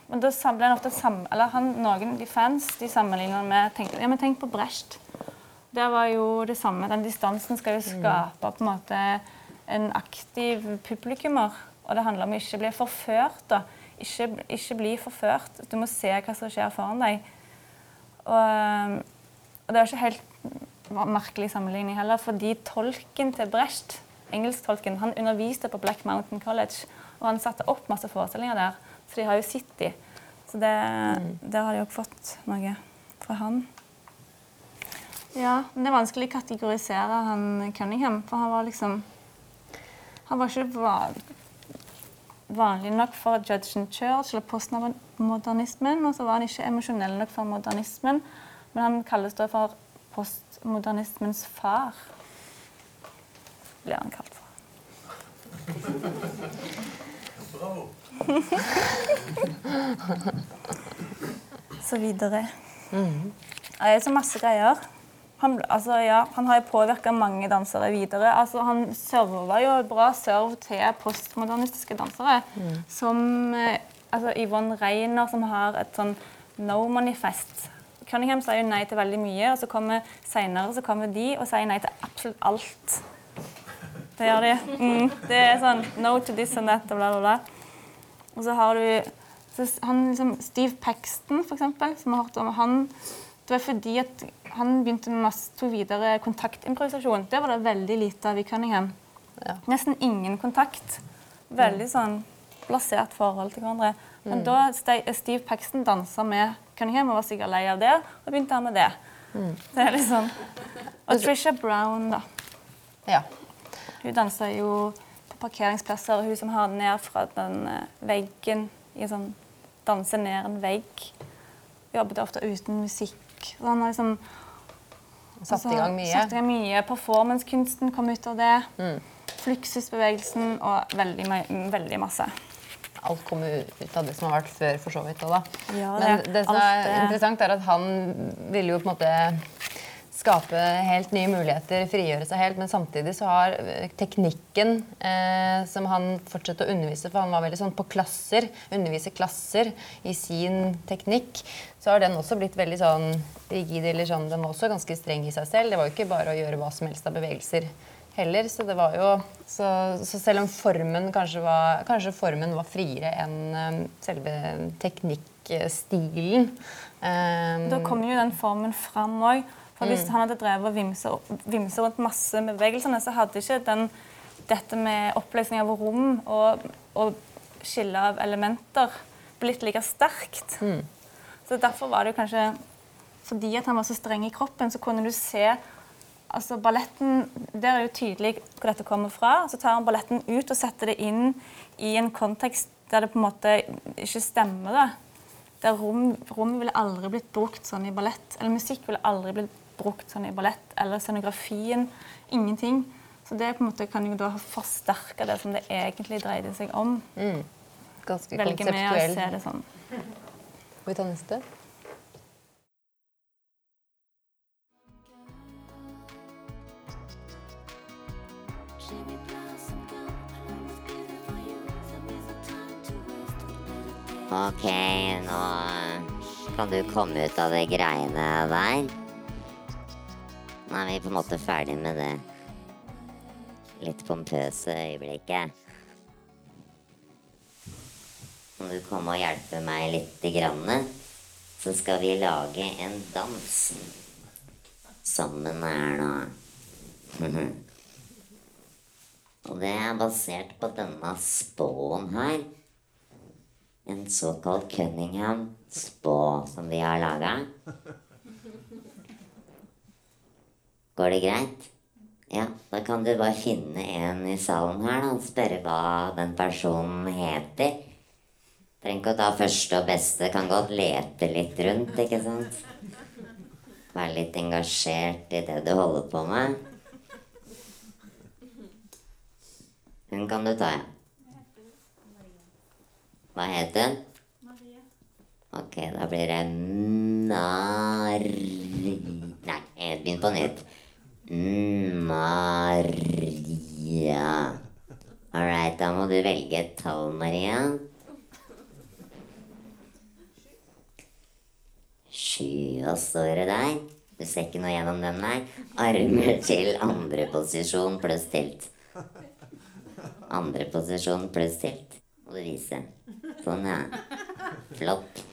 men da ble han ofte sam eller han, Noen de fans de sammenligner med tenkte, ja, men Tenk på Brecht. Det var jo det samme. Den distansen skal jo skape på en måte en aktiv publikummer. Og det handler om å ikke bli forført. da. Ikke, ikke bli forført. Du må se hva som skjer foran deg. Og, eh, og det var ikke helt merkelig sammenligning heller, fordi tolken til Brecht, engelsktolken, han underviste på Black Mountain College, og han satte opp masse forestillinger der, så de har jo sett de. Så det, der har de òg fått noe fra han. Ja, men det er vanskelig å kategorisere han Cunningham, for han var liksom Han var ikke van, vanlig nok for Judgen Church eller postmodernismen, og så var han ikke emosjonell nok for modernismen, men han kalles da for postmodernismens far. Blir han kalt for. så videre. Det er så masse greier. Han, altså, ja, han har jo påvirka mange dansere videre. Altså, han serva jo bra serv til postmodernistiske dansere. Som eh, altså, Yvonne Reiner, som har et sånn no-manifest. Cunningham sier jo nei til veldig mye, og så kommer senere så kommer de og sier nei til absolutt alt. Det gjør de. Mm, det er sånn no to this and that og bla, bla, bla. Og så har du så han, liksom, Steve Paxton, for eksempel, som vi har hørt om. Han, det var fordi at han begynte med masse, tok videre kontaktimprovisasjon. Det var det veldig lite av i Cunningham. Ja. Nesten ingen kontakt. Veldig sånn plassert forhold til hverandre. Men da Ste- Steve Paxton dansa med Cunningham og var sikkert lei av det, og begynte han med det. Det er liksom Og Trisha Brown, da. Ja. Hun dansa jo parkeringsplasser. Hun som har ned fra den eh, veggen i sånn Danse ned en vegg. Jobbet ofte uten musikk. Og han har liksom Satt i gang mye. Satt i gang mye. Performancekunsten kom ut av det. Fluxusbevegelsen og veldig, veldig masse. Alt kommer ut av det som har vært før, for så vidt. Også, da. Ja, Men det- det som alt er interessant, er at han ville jo på en måte skape helt nye muligheter, frigjøre seg helt. Men samtidig så har eh, teknikken eh, som han fortsetter å undervise For han var veldig sånn på klasser, undervise klasser i sin teknikk. Så har den også blitt veldig sånn rigid, eller sånn, den var også ganske streng i seg selv. Det var jo ikke bare å gjøre hva som helst av bevegelser heller. Så det var jo Så, så selv om formen kanskje var Kanskje formen var friere enn eh, selve teknikkstilen. eh, Da kommer jo den formen fram òg. For hvis han hadde drevet og vimse rundt masse med bevegelsene, så hadde ikke den, dette med oppløsning av rom og, og skille av elementer blitt like sterkt. Så derfor var det kanskje Fordi at han var så streng i kroppen, så kunne du se altså Balletten Der er jo tydelig hvor dette kommer fra. Så tar han balletten ut og setter det inn i en kontekst der det på en måte ikke stemmer. da. Der rom, rom ville aldri blitt brukt sånn i ballett. Eller musikk ville aldri blitt brukt sånn i ballett. Eller scenografien. Ingenting. Så det på en måte kan jo da forsterke det som det egentlig dreide seg om. ganske Velger med å se det sånn. Skal vi ta neste? Ok, nå kan du komme ut av det greiene der. Nå er vi på en måte ferdig med det litt pompøse øyeblikket. Kan du komme og hjelpe meg litt grann? Så skal vi lage en dans sammen her nå. Og det er basert på denne spåen her. En såkalt Cunningham-spå som vi har laga. Går det greit? Ja, da kan du bare finne en i salen her da, og spørre hva den personen heter. Trenger ikke å ta første og beste, kan godt lete litt rundt, ikke sant? Være litt engasjert i det du holder på med. Hun kan du ta, ja. Hva het hun? Ok, da blir det Nar... Nei, jeg begynner på nytt. Maria. All right, da må du velge et tall, Maria. Sju, hva står det der? Du ser ikke noe gjennom den, nei. Armer til andre posisjon pluss tilt. Andre posisjon pluss tilt. Må du vise. Sånn, ja. Flott.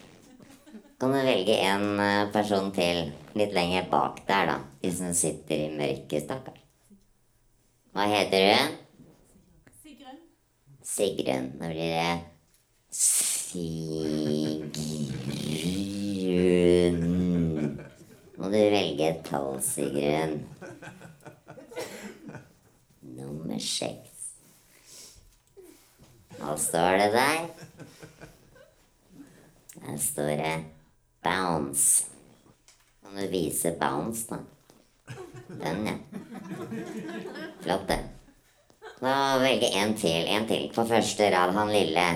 Kan du velge en eh, person til litt lenger bak der, da. Hvis hun sitter i mørket, stakkar. Hva heter du? Sigrun. Sigrun. Da blir det Sigrun. Må du velge et tall, Sigrun. Nummer seks. Hva står det der? Der står det bounce. Kan du vise bounce, da? Den, ja. Flott, det. Velger en til. En til på første rad. Han lille.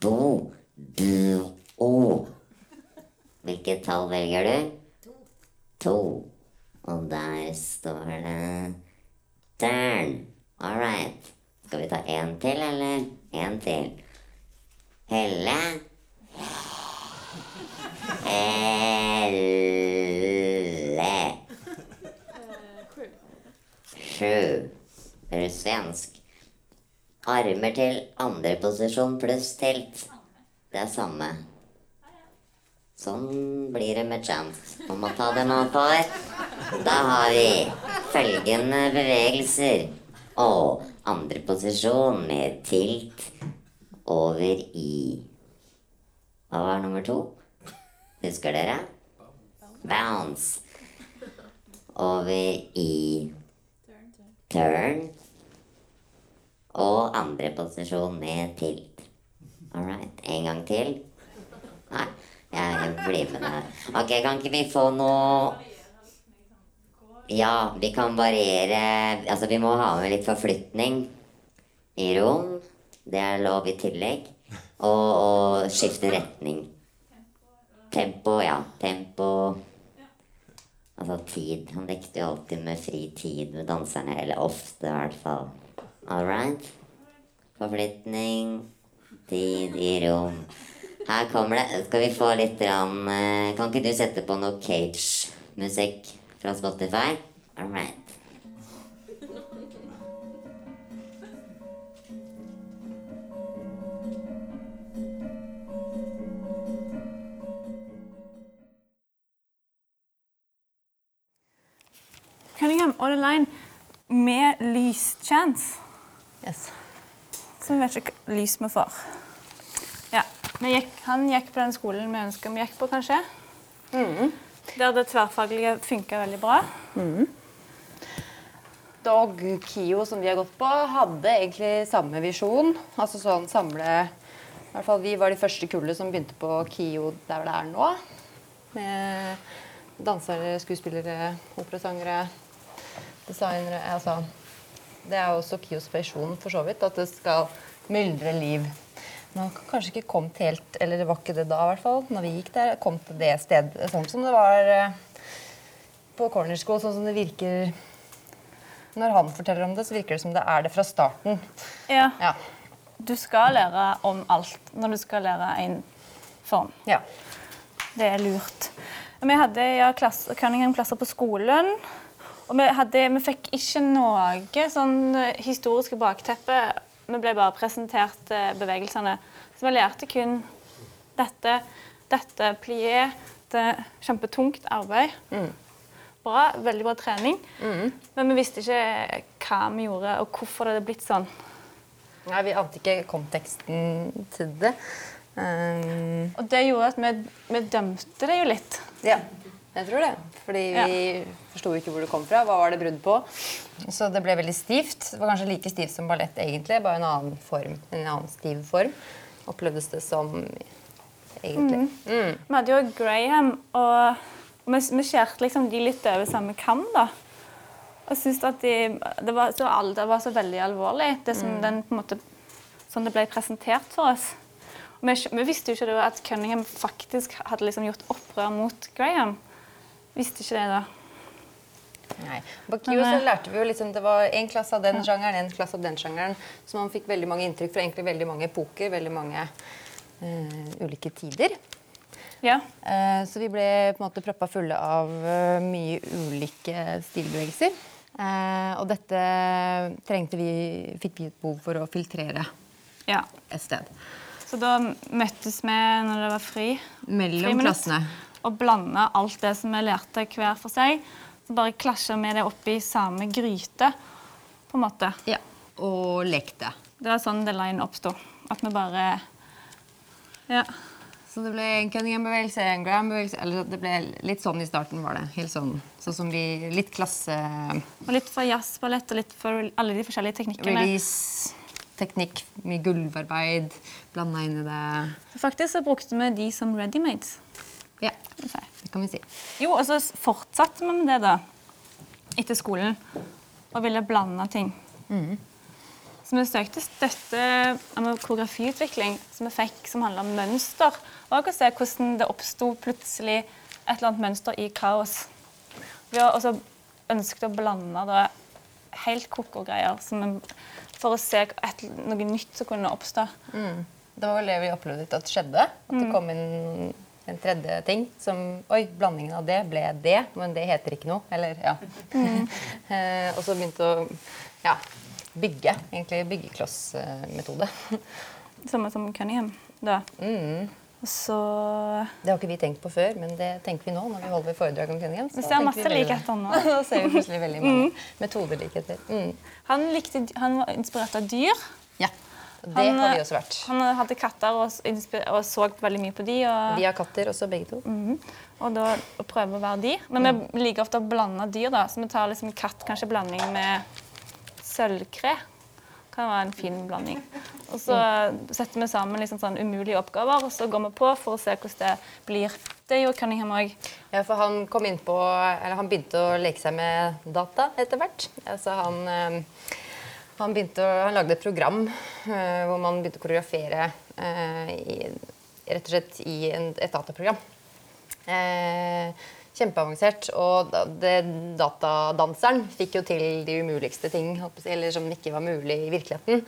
Bo. Bu. O. Hvilket tall velger du? To. Og der står det Turn. All right. Skal vi ta en til, eller? En til. Helle. Helle. Sju. Er du svensk? Armer til andre posisjon pluss telt. Det er samme. Sånn blir det med chance. Man må ta det man får. Da har vi følgende bevegelser. Og andre posisjon med tilt over i Hva var nummer to? Husker dere? Bounce. Over i turn. Og andre posisjon med tilt. All right. En gang til. Nei, jeg blir med deg. Ok, kan ikke vi få noe Ja, vi kan variere Altså, vi må ha med litt forflytning i rom. Det er lov i tillegg. Og, og skifte retning. Tempo, ja. Tempo Altså tid. Han lekte jo alltid med fri tid med danserne. Eller ofte, i hvert fall. All right. Forflytning. Tid i rom. Her kommer det. Skal vi få litt grann, eh, Kan ikke du sette på noe Cage-musikk fra Spotify? All right. Cunningham all line med lyschance. Yes. Så vi vet ikke hva lys vi får. Ja, gikk, Han gikk på den skolen vi ønska vi gikk på, kanskje. Der det tverrfaglige funka veldig bra. Dog KIO, som vi har gått på, hadde egentlig samme visjon. Altså sånn samle I hvert fall vi var de første kullet som begynte på KIO der det er nå. Med dansere, skuespillere, operasangere, designere Altså Det er jo også KIOs visjon, for så vidt. At det skal myldre liv. Man har kanskje ikke kommet helt Eller det var ikke det da, i hvert fall. Når vi gikk der, kom til det stedet sånn som det var eh, på Corner School, sånn som det virker når han forteller om det, så virker det som det er det fra starten. Ja, Ja. Du skal lære om alt når du skal lære en form. ja. Det er lurt. Vi hadde ja, klasse, Cunningham-klasser på skolen. Og vi, hadde, vi fikk ikke noe sånn eh, historiske bakteppe. Vi ble bare presentert eh, bevegelsene. Så vi lærte kun dette, dette plié. Det kjempetungt arbeid. Bra, veldig bra trening. Men vi visste ikke hva vi gjorde, og hvorfor det hadde blitt sånn. Nei, vi ante ikke konteksten til det. Um, Og det gjorde at vi, vi dømte det jo litt. ja, jeg tror det. Fordi vi forsto ikke hvor det kom fra. Hva var det brudd på? Så det ble veldig stivt. Det var kanskje like stivt som ballett, egentlig, bare en annen form. En annen stiv form. Opplevdes det som egentlig. Vi hadde jo Graham, og vi, vi skjærte liksom de litt over samme kam. da. Og syntes at de, det, var så, det var så veldig alvorlig, det som den, på en måte, sånn det ble presentert for oss. Vi, vi visste jo ikke da at Cunningham faktisk hadde liksom gjort opprør mot Graham. Visste ikke det da. Nei. På KIO så lærte vi jo liksom, Det var en klasse av den sjangeren, en klasse av den sjangeren. Så man fikk veldig mange inntrykk fra egentlig veldig mange epoker, veldig mange uh, ulike tider. Ja. Uh, så vi ble på en måte proppa fulle av uh, mye ulike stilbevegelser. Og dette trengte vi, fikk vi et behov for å filtrere ja. et sted. Så da møttes vi når det var fri. Mellom Friminutt. klassene. Og blande alt det som vi lærte hver for seg. Så bare klasja vi det oppi samme gryte, på en måte. Ja. Og lekte. Det var sånn The Line oppsto. At vi bare Ja. Så det ble en Cunningham-bevegelse, en Graham-bevegelse Eller det ble litt sånn i starten, var det. Helt sånn, sånn som vi Litt klasse Og litt for jazzballett og litt for alle de forskjellige teknikkene. Release, teknikk, mye gulvarbeid blanda inn i det. Faktisk så brukte vi de som ready-mades. Ja, det kan vi si. Jo, og så fortsatte vi med det da, etter skolen, og ville blande ting. Så vi søkte støtte av koreografiutvikling som vi fikk som handla om mønster. Og å se hvordan det oppsto plutselig et eller annet mønster i kaos. Vi har også ønsket å blande da, helt koko-greier en- for å se et, noe nytt som kunne oppstå. Det var vel det vi opplevde at skjedde. At det kom inn en tredje ting som Oi, blandingen av det ble det, men det heter ikke noe. Eller, ja. Mm. og så begynte å ja, bygge. Egentlig byggeklossmetode. Samme som Cunningham. Da. Mm. Og så Det har ikke vi tenkt på før, men det tenker vi nå når vi holder foredrag om Cunningham. Vi ser masse likheter nå. da ser vi plutselig veldig mange metodelikheter. Mm. Han, likte, han var inspirert av dyr. Det Han, har vi også vært. Han hadde katter og, og så veldig mye på de. Og, Vi har katter også, begge to. og da å prøve å være de. Men vi liker ofte å blande dyr, da. Så vi tar liksom katt, kanskje blanding med sølvkre. Kan være en fin blanding. Og så setter vi sammen liksom sånn umulige oppgaver, og så går vi på for å se hvordan det blir. Det gjorde Cunningham òg. Ja, for han kom inn på, eller han begynte å leke seg med data etter hvert. Altså han, eh, han, begynte han lagde et program uh, hvor man begynte å koreografere uh, i, rett og slett i en, et dataprogram. Uh, kjempeavansert. Og datadanseren fikk jo til de umuligste ting, eller som ikke var mulig i virkeligheten.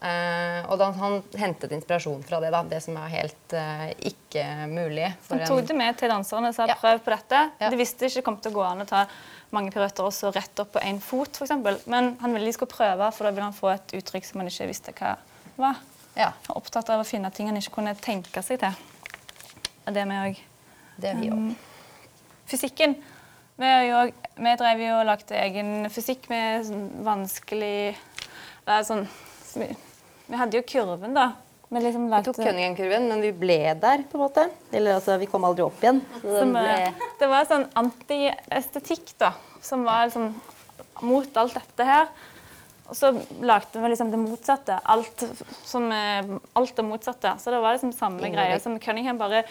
Uh, og da han hentet inspirasjon fra det, da, det som er helt uh, ikke mulig. Han tok det med til danserne og sa Ja. prøv på dette. Ja. De visste ikke det kom til å gå an å ta mange piruetter også rett opp på én fot, f.eks. Men han ville de skulle prøve, for da ville han få et uttrykk som han ikke visste hva var. Ja, Han var opptatt av å finne ting han ikke kunne tenke seg til. Og det er vi òg. det er vi òg. Fysikken. Vi, jo, vi drev jo og lagde egen fysikk med sånn vanskelig det sånn, vi, vi hadde jo kurven, da. Vi liksom Vi tok Cunningham-kurven, men vi ble der, på en måte. Eller altså, vi kom aldri opp igjen. Så som, ble... eh, det var sånn antiestetikk, da. Som var liksom mot alt dette her. Og så lagde vi liksom det motsatte. Alt, som, eh, alt det motsatte. Så det var liksom samme Ingen greie som Cunningham bare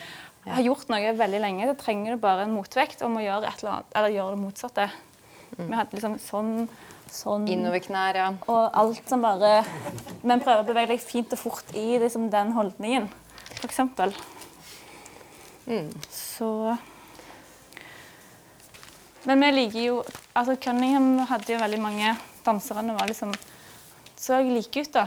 har gjort noe veldig lenge. Så trenger du bare en motvekt om å gjøre et eller annet, eller gjøre det motsatte. Vi hadde liksom sånn, sånn Innover knær, ja. og alt som bare Men prøver å bevege deg fint og fort i liksom, den holdningen, for eksempel. Så Men vi liker jo altså Cunningham hadde jo veldig mange Danserne var liksom så like ut, da.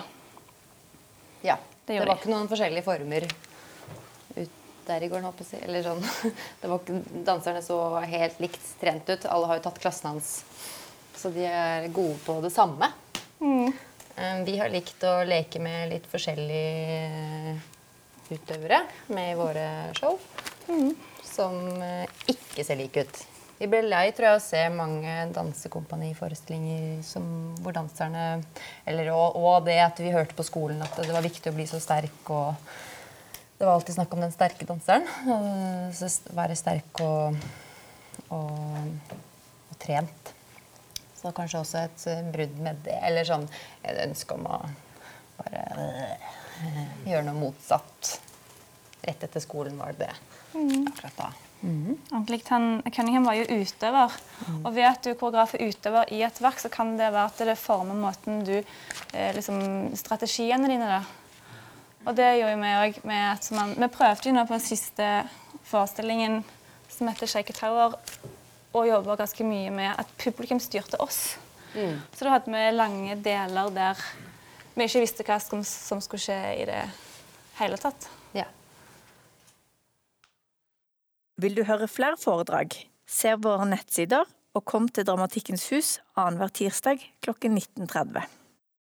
ja. Det Det, var ikke noen forskjellige former ut der i går, håper jeg. Eller sånn. Det var ikke, danserne så helt likt trent ut. Alle har jo tatt klassen hans. Så de er gode på det samme. Mm. Vi har likt å leke med litt forskjellige utøvere med i våre show. Som eh, ikke ser like ut. Vi ble lei tror jeg, å se mange dansekompaniforestillinger som, hvor danserne eller, og, og det at vi hørte på skolen at det var viktig å bli så sterk. og Det var alltid snakk om den sterke danseren. og så Være sterk og, og, og trent. Så kanskje også et eh, brudd med det. Eller sånn et ønske om å bare øh, gjøre noe motsatt. Rett etter skolen var det det. Akkurat da. Ordentlig. Han, Cunningham var jo utøver. Og ved at du koreograf og utøver i et verk, så kan det være at det former måten du eh, liksom, Strategiene dine, da. Og det gjorde vi òg. Vi prøvde jo nå på den siste forestillingen som heter Shake a Tower, og jobba ganske mye med at publikum styrte oss. Så da hadde vi lange deler der vi ikke visste hva som, som skulle skje i det hele tatt. Ja. Vil du høre flere foredrag? Se våre nettsider og kom til Dramatikkens hus annenhver tirsdag klokken 19.30.